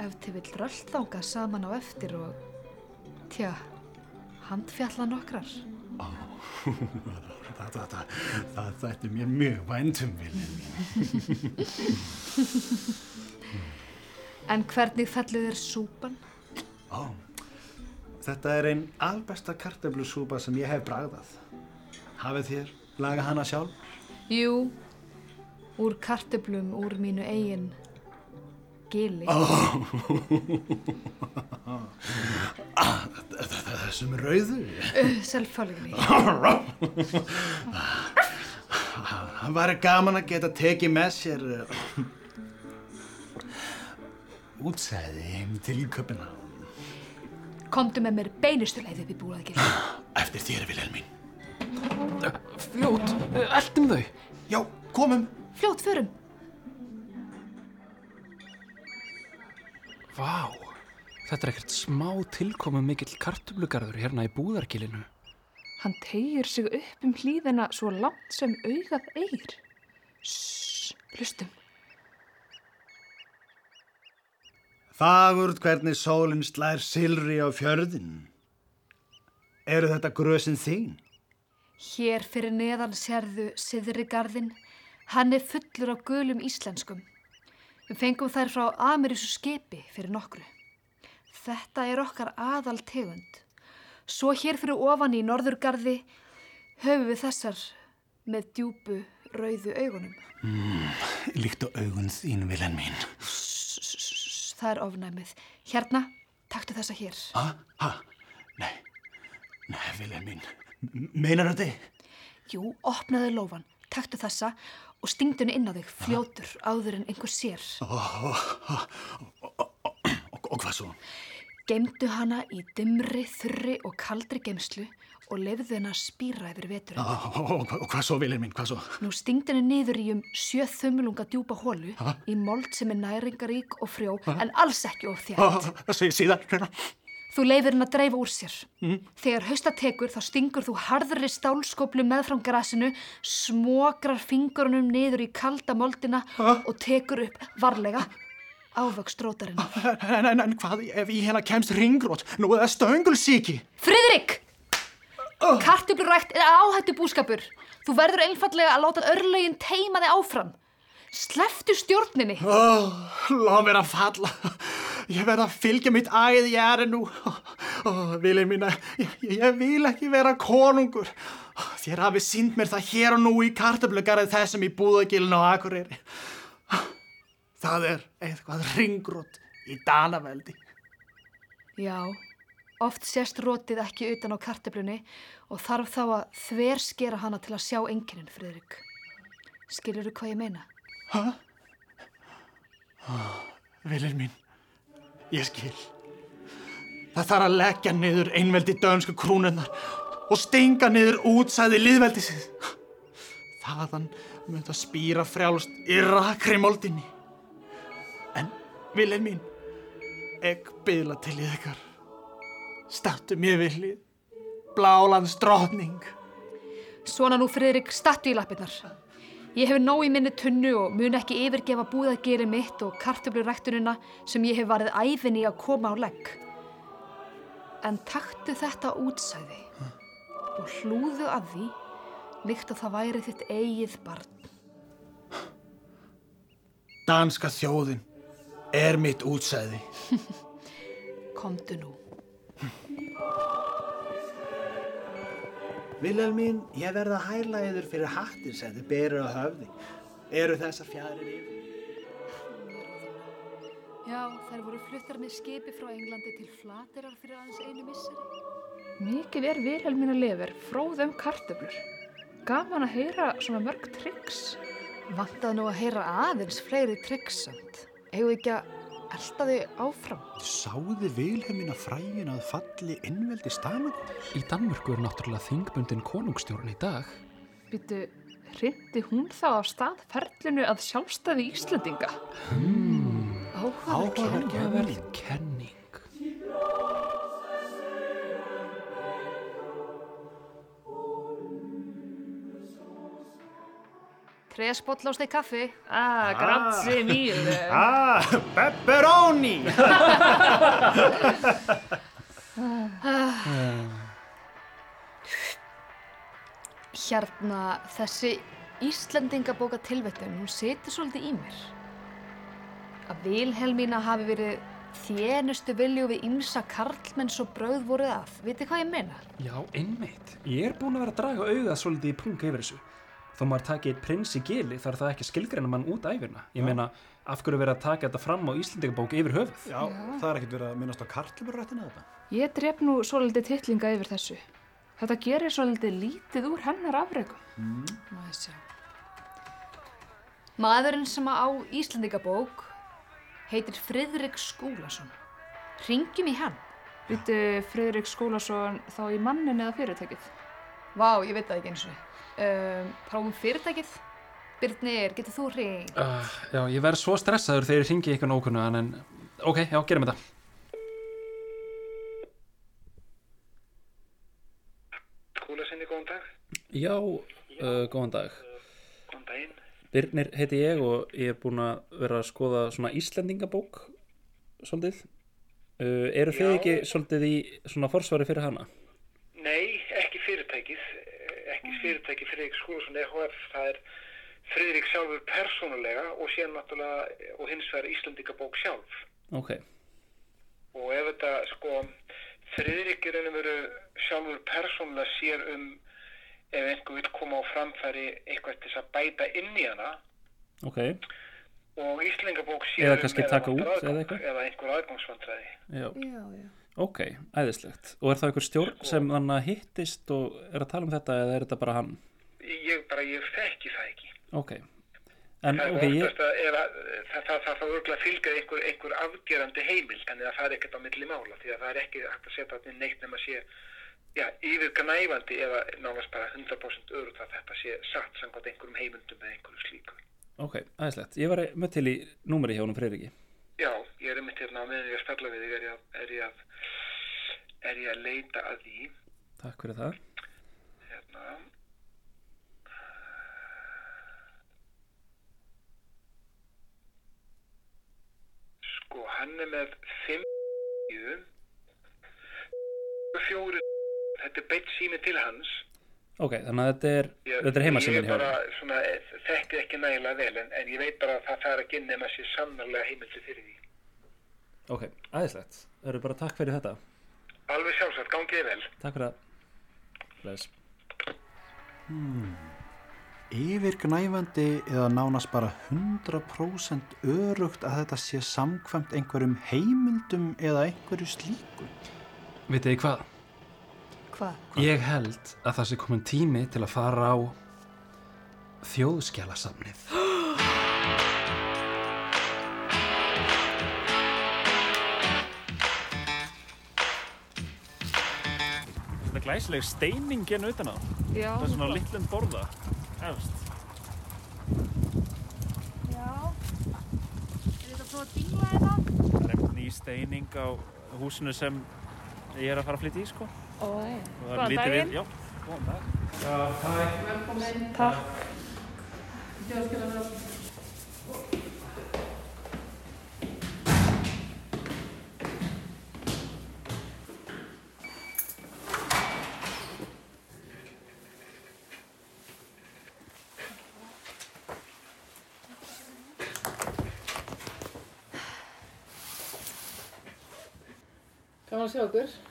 ef til vill röldþangað saman á eftir og, tja, handfjalla nokkrar. <laughs> Það, það, það, það þætti mér mjög væntum, viljan minn. En hvernig fellur þér súpan? Ó, þetta er einn albesta kartöflusúpa sem ég hef bragðað. Hafið þér lagað hana sjálf? Jú, úr kartöflum úr mínu eigin gili. <laughs> Þessum rauðu? Uh, Selvfálgni. Það var gaman að geta tekið með sér uh, útsæði heim til köpina. Komdu með mér beinustu leið upp í búraðgili. Eftir þér, Vilhelm mín. Fljót, eldum þau. Já, komum. Fljót förum. Vá, þetta er ekkert smá tilkomu mikill kartöflugarður hérna í búðargilinu. Hann tegir sig upp um hlýðina svo langt sem augað eir. Sss, hlustum. Fagurt hvernig sólinn slær silri á fjörðin. Eru þetta grösin þín? Hér fyrir neðan sérðu Siðrigarðin. Hann er fullur af gulum íslenskum. Við fengum þær frá Amerísu skipi fyrir nokkru. Þetta er okkar aðal tegund. Svo hér fyrir ofan í Norðurgarði höfum við þessar með djúpu rauðu augunum. Líkt á augun þín, Vilhelm mín. Sss, Það er ofnæmið. Hérna, taktu þessa hér. Ha? Ha? Nei. Nei, Vilhelm mín. Meinar þetta? Jú, opnaðu lófan, taktu þessa og stingdu henni inn á þig fljótur áður en einhver sér. Og, hvað svo? Geimdu hana í dimri, þurri og kaldri geimslu og lefðu henni að spýra yfir veturinn. Og, og, hvað svo, Vilhelm mín, hvað svo? Nú stingdu henni niður í um sjö þumlunga djúpa hólu í mold sem er næringarík og frjó en alls ekki of þétt. Það segir síðan, hérna. Þú leifir henni að dreifa úr sér. Þegar hausta tekur þá stingur þú harðri stálskoplu meðfram grasinu, smokrar fingurunum niður í kalda moldina og tekur upp varlega ávöxt rótarinn. En, en, en hvað ef í hérna kemst ringrót? Nú er það stöngulsíki. Friðrik! Kartublurækt er áhættu búskapur. Þú verður einfallega að láta örlegin teima þig áfram. Sleftu stjórninni. Oh, Láð mér að falla. Ég verð að fylgja mitt æð í æri nú. Vilhelm mín, ég, ég vil ekki vera konungur. Þér hafi sínt mér það hér og nú í kartöflugarið þessum í búðagilinu á Akureyri. Það er eitthvað ringrót í Danaveldi. Já, oft sést rótið ekki utan á kartöflunni og þarf þá að þver skera hana til að sjá enginin, Friðrik. Skilur hvað ég meina? Vilhelm mín, ég skil. Það þarf að leggja niður einveldi dönsku krúnunnar og stinga niður útsæði liðveldisins. Þaðan mun það spýra frjálst í rakri moldinni. En, Vilhelm mín, ekki byðla til í ykkar. Stattu mér villið, blálands drottning. Svona nú, Friðrik, stattu í lappirnar. Ég hef nóg í minni tunnu og mun ekki yfirgefa búðageri mitt og kartöfluræktunina sem ég hef varðið æfinni að koma á legg. En taktu þetta útsæði og hlúðu að því líkt og það væri þitt eigið barn. Danska þjóðin er mitt útsæði. <laughs> Komdu nú. Vilhelmín, ég verða að hæla yður fyrir hattir sem þið berur á höfði. Eru þessar fjæðrir yfir? Já, þær voru fluttar með skipi frá Englandi til Flaterar fyrir aðeins einu misseri. Mikið er Vilhelmína Lever fróðum kartöflur. Gaman að heyra svona mörg tryggs. Vantaði nú að heyra aðeins fleiri tryggsönd. Eigum við ekki að elda þau áfram? Sáði Vilhelmína frægin að falli innveldi Stanagur? Í Danmörku er náttúrulega þingbundin konungstjórn í dag. Byttu, hrindi hún þá af stað ferlinu að sjálfstæði Íslandinga? Áhugaverð Áhugaverð kenning. Tresbollósti kaffi. Ah, grazie mille. <laughs> Ah, pepperoni! <laughs> Hérna, þessi Íslendingabóka tilvettun, hún setur svolítið í mér. Að Vilhelmína hafi verið þjenustu vilju við ymsa karlmenn svo brauð voruð að. Vitið hvað ég meina? Já, einmitt. Ég er búin að vera að draga augað svolítið í pung yfir þessu. Þó maður taki eitt prins í gili þarf það ekki að skilgreina mann út æfirna. Ég meina, af hverju verið að taka þetta fram á Íslandingabók yfir höfuð? Já, það er ekkert verið að minnast á kartluburrættina þetta. Ég dref nú svolítið titlinga yfir þessu. Þetta gerir svolítið lítið úr hennar afregum. Má ég sjá. Maðurinn sem á Íslandingabók heitir Friðrik Skúlason. Ringjum í hann. Byttu Friðrik Skúlason þá í mannin eða fyrirtækið? Vá, ég veit það ekki eins og. Um, prófum fyrirtækið. Birnir, getur þú ring? Uh, já, ég verð svo stressaður þegar ég ringi eitthvað nókunna, en ok, já, gerum þetta. Skúlasinni, góðan dag. Já, uh, góðan dag. Góðan daginn. Birnir heiti ég og ég er búin að vera að skoða svona Íslendingabók svolítið. Uh, eru þið Já. ekki svolítið í svona forsvari fyrir hana? Nei. Ekki fyrirtækið Friðrik Skúlason EHF. Það er Friðrik sjálfur persónulega og síðan náttúrulega og hins vegar Íslandingabók sjálf. Ok, Og ef þetta sko, Friðrik er einnig veru sjálfur persónulega sér um ef einhver vil koma á framfæri eitthvað til þess að bæta inn í hana ok, og Íslandingabók sér Eða um taka það út eða eða einhver aðgangsvandræði. já, Já, já. Ok, æðislegt. Og er það einhver stjórn Sko- sem að hittist og er að tala um þetta eða er þetta bara hann? Ég bara, ég þekki það ekki. Ok, en Það er ok, ég, oftast að að það það það örgulega fylgja einhver, einhver afgerandi heimil þannig að það er ekkert á milli mála því að það er ekki hægt að setja þetta neitt nema sé já, yfirgnæfandi eða nánast bara 100% örugt að þetta sé satt samkvæmt einhverjum heimundum eða einhverju slíku. ok, æðislegt. Ég var með til í númeri hjá honum Friðriki. Já, ég er einmitt hérna meðan ég er að spjalla við þig er ég að, er ég að, er ég að leita að því. Takk fyrir það. hérna. Sko hann er með fimm síðu fjóri þetta er beitt sími til hans Ok, þannig að þetta er, ég, þetta er heimasímin ég hjá bara honum. svona, þekki ekki nægilega vel en, en ég veit bara að það þarf að ginni með sér sannarlega heimildi fyrir því Ok, æðislegt. Það eru bara takk fyrir þetta. alveg sjálfsagt, gangið vel Takk fyrir það. Bless. Yfirgnæfandi eða nánast bara 100% örugt að þetta sé samkvæmt einhverjum heimildum eða einhverju slíku. Vitið þið hvað? Hvað? Ég held að það sé komin tími til að fara á þjóðskjálasafnið. Þetta er glæsileg steining genn utan á. Já. Það er svona litlum borða. Efst. Já. Er þetta að prófa að dingla þetta? Það er einhvern ný steining á húsinu sem ég er að fara að flytja í, sko. Góðan daginn. Já, góðan dag. Já, takk. Velkomin. Takk. Gaman að sjá okkur.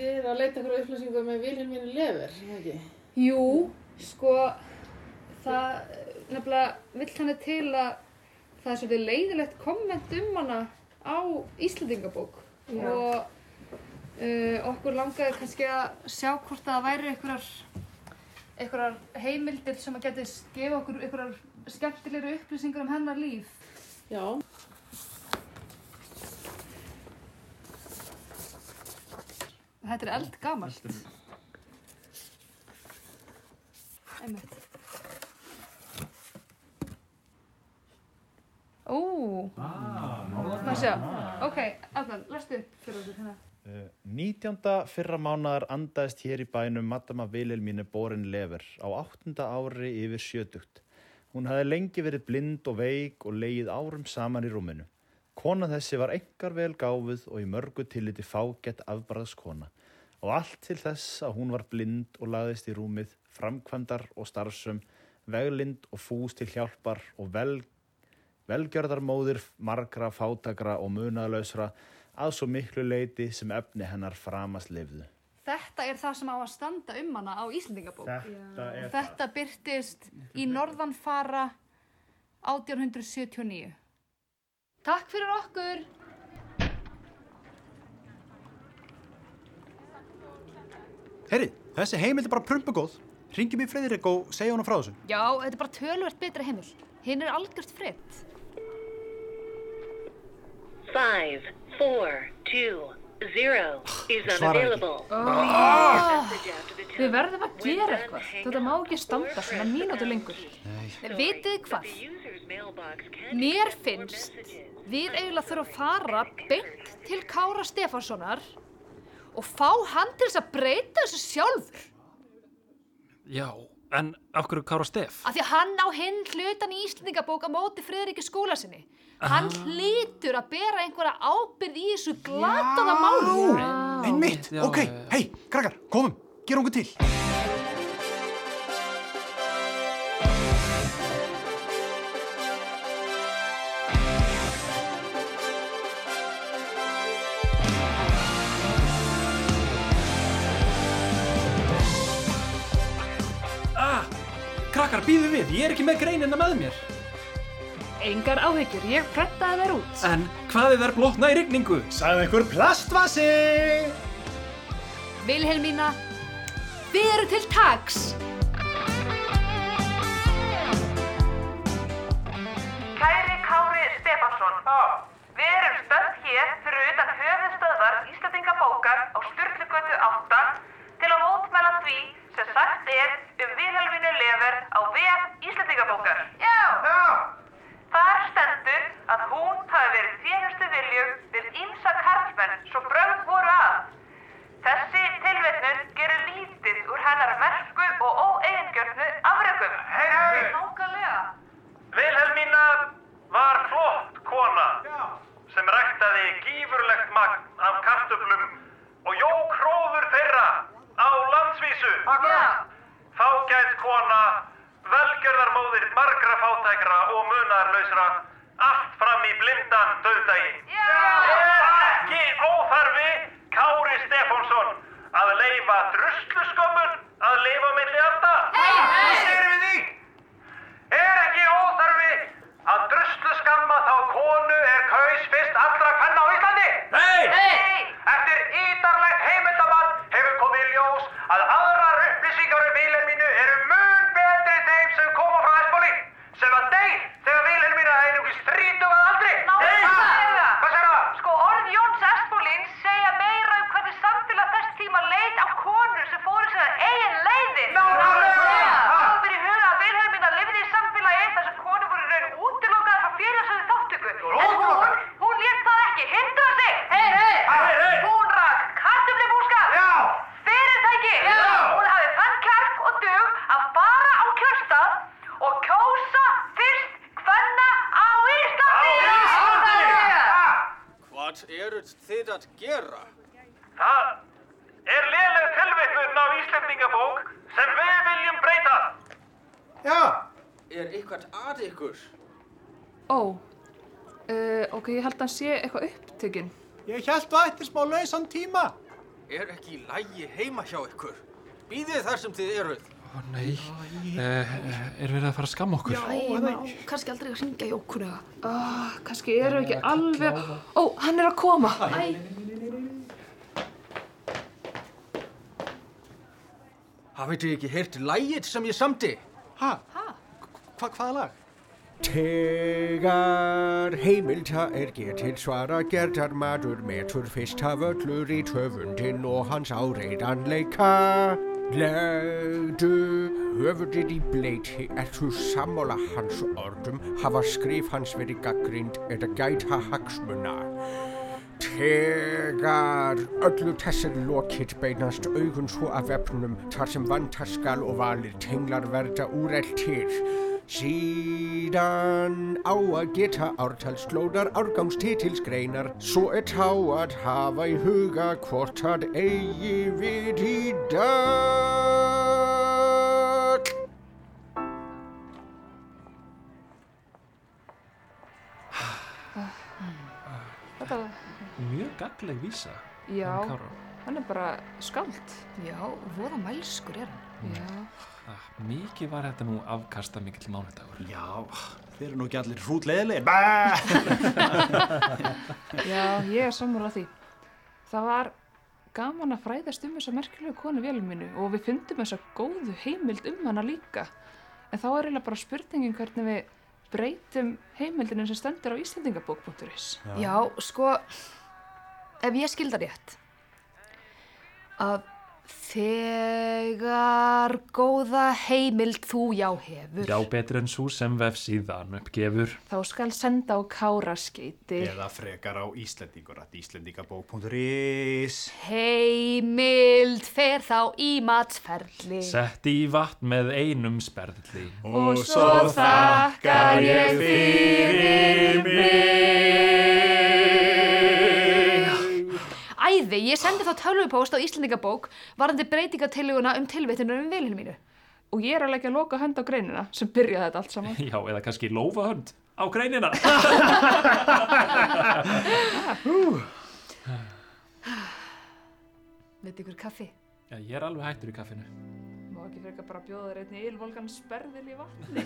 Þið eru að leita okkur upplýsingum með Vilhelmínu Lever, er ekki? Jú, sko, það nefnilega vill hann til að það er svolítið leiðilegt komment um hana á Íslandingabók og uh, okkur langaði kannski að sjá hvort það væri einhverjar, einhverjar heimildir sem að geti gefa okkur einhverjar skemmtilegri upplýsingar um hennar líf. Já. Þetta er eldgamalt. Einmitt. Ó, maður sjá. Ok, Afgan, lestu upp fyrir okkur hérna. Uh, 19. fyrra mánadar andaðist hér í bænum Madama Vilhelmínu Borin Lever á 8. ári yfir sjötugt. Hún hafði lengi verið blind og veik og leið árum saman í rúminu. Kona þessi var engar vel gáfuð og í mörgu tilliti fágett afbræðskona og allt til þess að hún var blind og lagðist í rúmið, framkvæmdar og starfsum, veglind og fús til hjálpar og vel, velgjörðarmóðir margra, fátakra og munaðlausra að svo miklu leiti sem efni hennar framast lifðu. Þetta er það sem á að standa um hana á Íslandingabók. Þetta þetta byrtist í Norðanfara 1879. Takk fyrir okkur! Herri, þessi heimild er bara prumpugóð. Ringjum í Freyðrik og segja honum frá þessu. Já, þetta er bara tölvert betra heimil. Hinn er algjört fritt. Five, four, two, zero is Svaraði ekki. unavailable. The við verðum að gera eitthvað. Þetta má ekki standa svona pound. lengur. Vitið hvað? Mér finnst. Við eiginlega þurfum að fara beint til Kára Stefánssonar og fá hann til þess að breyta þessu sjálfur. Já, en af hverju Kára Stef? Af því að hann á hinn hlutan í Íslandingabók á móti Friðriki skóla sinni. Hann hlýtur að bera einhverja ábyrð í þessu glataða máli. Einmitt, já, ok, hei, krakkar, komum, gerum okkur til. Býðu við, ég er ekki með greinina með mér. Engar áhyggjur, ég prentaði þær út. En hvað er þær blótna í rigningu? Sagði einhver plastvasi? Vilhelmína, við erum til taks. Kæri Kári Stefansson, við erum stönd hér fyrir utan höfuðstöðvar Íslandingabókar á Sturlugötu 8 til að mótmæla því sem sagt er um Vilhelmínu Lever á VF Íslandingabókar. Já! Já! Þar stendur að hún hafi verið þénustu viljum við ímsa karlmenn svo brögð voru að. Þessi tilvetnun gerir lítið úr hennar merku og óeigingjörnu afrekum. Hei, hei! Nákvæmlega. Vilhelmína var flott kona sem ræktaði gífurlegt magn af kartöflum og jók hróður þeirra á landsvísu. Fágætt kona, velgjörðarmóðir margra fátækra og munarlausra, allt fram í blindan döðdægin. Er ekki óþarfi Kári Stefánsson að leifa drusluskömmun að leifa milli anda? Hei, hei! Hvað segir við því? Er ekki óþarfi að druslu skamma þá konu er kaus fyrst allra kvenna á Íslandi? Nei! Nei! Eftir ítarlegt heimildamann hefur komið í ljós að aðrar upplýsingar um Vilhelmínu eru mun betri þeim sem koma frá Espoli sem að deyr þegar Vilhelmína er einungis 30 að aldri. Nákvæmlega! Hvað segir það? Sko orð Jóns Espolín segja meira um hvernig samfélag þess tíma leit á konur sem fóru sér eigin leiðir. Nákvæmlega! Það fyrir huga að Vilhelmína lifði í samfélagi þar sem konur voru í raun útilokaðar frá félagsöðu þáttöku. En hún, hún lét það ekki hindra sig. Hei, hei! Hei, hei! Hún rak kartöflubúskap. Já! Fyrirtæki. Já! Hún hafði þann kjark og dug að fara á kjörstað og kjósa fyrst hvenna á Íslandi. Á Íslandi! Hvað eruð þið að gera? Það er léleg tilvitnun á Íslendingabók sem við viljum breyta. Já. Er eitthvað að ok, ég held að upptökin. Ég þú ættir smá lausan tíma. Er ekki í lægi heima hjá ykkur? Býðið þar sem þið eruð. Ó nei, uh, er verið að fara að skamma okkur? Æ, maður á kannski aldrei að ringja í okkur eða. Ah, kannski erum við ekki alveg... Ó, hann er að koma. Æ, Hafið þið ekki heyrt lægið sem ég samti? Ha? Hva, hvaða lag? Tegar heimilta er getið svara gerðar maður metur fyrst af öllur í töfundin og hans áreidanleika. Legdu höfundin í bleiti er þú sammála hans orðum hafa skrif hans verið gaggrind eða gæta hagsmuna. Tegar öllu þessir lokið beinast augun svo af vefnum þar sem vantaskal og valir tenglar verða úreltir. Síðan á að geta ártalslóðar árgangstitilsgreinar svo er tá að hafa í huga hvort að eigi við í dag. þetta var... Mjög gagleg vísa. Já, um hann er bara skáld. Já, voða mælskur er hann. Já. Ah, mikið var þetta nú afkasta mikill mánudagur. Já, þeir eru nú ekki allir hrútleðilegir. <laughs> Já, ég er sammála því. Það var gaman að fræðast um þessa merkilegu konu vélum mínu og við fundum þessa góðu heimild um hana líka. En þá er eiginlega bara spurningin hvernig við breytum heimildinu sem stendur á Íslandingabók.is. Já. sko, ef ég skilda rétt, að þegar góða heimild þú já hefur, Já, betur en svo sem vefsíðan uppgefur. Þá skal senda á káraskeiti. Eða frekar á Íslendingur að Íslendingabók.is heimild fer þá í matsferli. Sett í vatn með einum sperðli. Og svo þakkar ég fyrir mig. Æði, ég sendi þá tölvupóst á Íslandingabók varandi breytingatilluguna um tilvittunum um vilinu mínu. Og ég er að leggja loka hönd á greinina sem byrjaði þetta allt saman. <laughs> Já, eða kannski lófahönd á greinina. <laughs> Veit ykkur kaffi? Já, ég er alveg hættur í kaffinu. Má ekki frekar bara bjóða þér einni ylvolgan sperðil í vatni.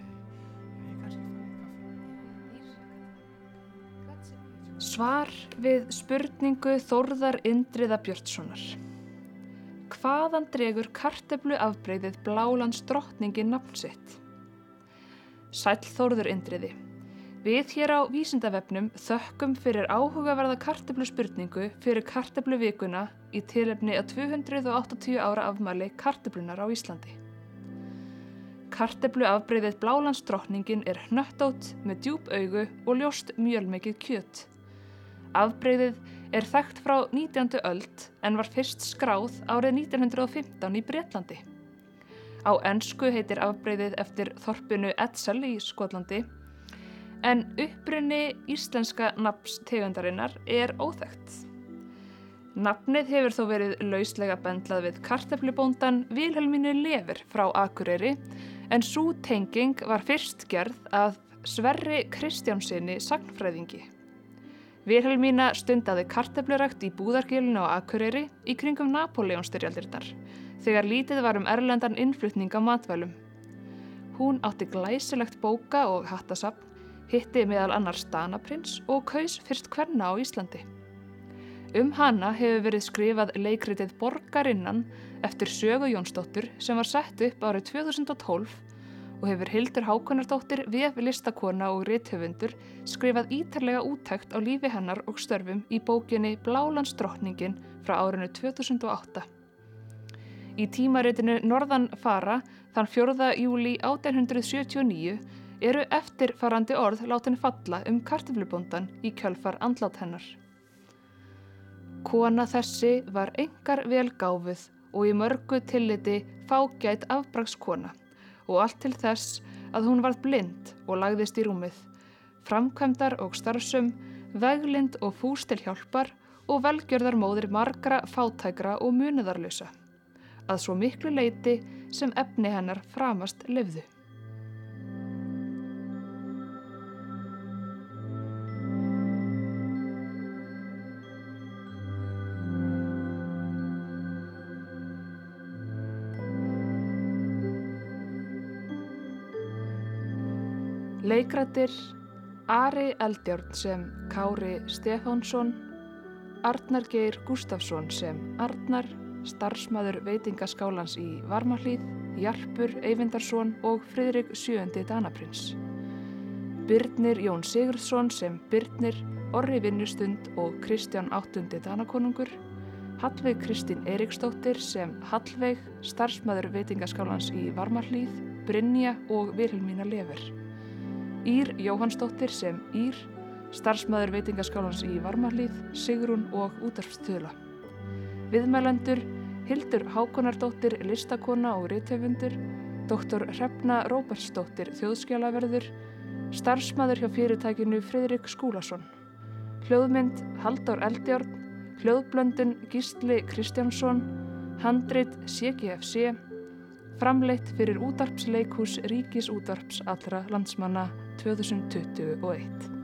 <laughs> Svar við spurningu Þórðar Indriða Björnssonar. Hvaðan dregur karteflu afbreyðið Blálands drottningi nafn sitt? Sæll Þórður Indriði. Við hér á Vísindavefnum þökkum fyrir áhugaverða karteflu spurningu fyrir karteflu vikuna í tilefni að 280 ára afmæli karteflunar á Íslandi. Karteflu afbreyðið Blálands drottningin er hnöttótt með djúb augu og ljóst mjölmikið kjöt. Afbreyðið er þekkt frá 19. öld en var fyrst skráð árið 1915 í Bretlandi. Á ennsku heitir afbreyðið eftir þorpinu Edsel í Skotlandi en upprunni íslenska nafns tegundarinnar er óþekkt. Nafnið hefur þó verið lauslega bendlað við karteflubóndan Vilhelmínu Lever frá Akureyri en svo tenging var fyrst gerð að Sverri Kristjánsinni sagnfræðingi. Vilhelmína stundaði karteflurækt í búðargilinu á Akureyri í kringum Napoleonstyrjaldirnar þegar lítið var um erlendan innflutning á matvælum. Hún átti glæsilegt bóka og hattasapn, hitti meðal annar Stanaprins og kaus fyrst hverna á Íslandi. Um hana hefur verið skrifað leikritið Borgarinnan eftir Sögu Jónsdóttur sem var sett upp árið 2012 og hefur Hildur Hákonardóttir vef listakona og rithöfundur skrifað ítarlega úttækt á lífi hennar og störfum í bókinni Blálandsdrottningin frá árinu 2008. Í tímaritinu Norðan fara þann 4. júli 1879 eru eftirfarandi orð látin falla um kartiflubóndan í kjölfar andlát hennar. Kona þessi var engar velgáfuð og í mörgu tilliti fágætt afbragskona og allt til þess að hún varð blind og lagðist í rúmið, framkvæmdar og starfsum, veglind og fús til hjálpar og velgjörðar móðir margra fátækra og muniðarlösa, að svo miklu leiti sem efni hennar framast lefðu. Leikrættir Ari Eldjárn sem Kári Stefánsson, Arnar Geir Gustafsson sem Arnar, starfsmæður veitingaskálans í Varmahlíð, Jarpur Eyvindarsson og Friðrik Sjöundi Danaprins. Birnir Jón Sigurðsson sem Birnir, Orri Vinnustund og Kristján Áttundi Danakonungur, Hallveig Kristín Eriksdóttir sem Hallveig, starfsmæður veitingaskálans í Varmahlíð, Brynja og Vilhelmína Lever. Ír Jóhannsdóttir sem Ír, starfsmæður veitingaskálans í Varmahlíð, Sigrún og útarfstula. Viðmælendur Hildur Hákonardóttir, listakona og rithöfundur, doktor Hrefna Róbertsdóttir, þjóðskjálaverður, starfsmæður hjá fyrirtækinu Fridrik Skúlason. Hljóðmynd Halldór Eldjárn, hljóðblöndun Gísli Kristjánsson, handrit CGFC, framleitt fyrir útarpsleikhús Ríkis útarps allra landsmanna 2021.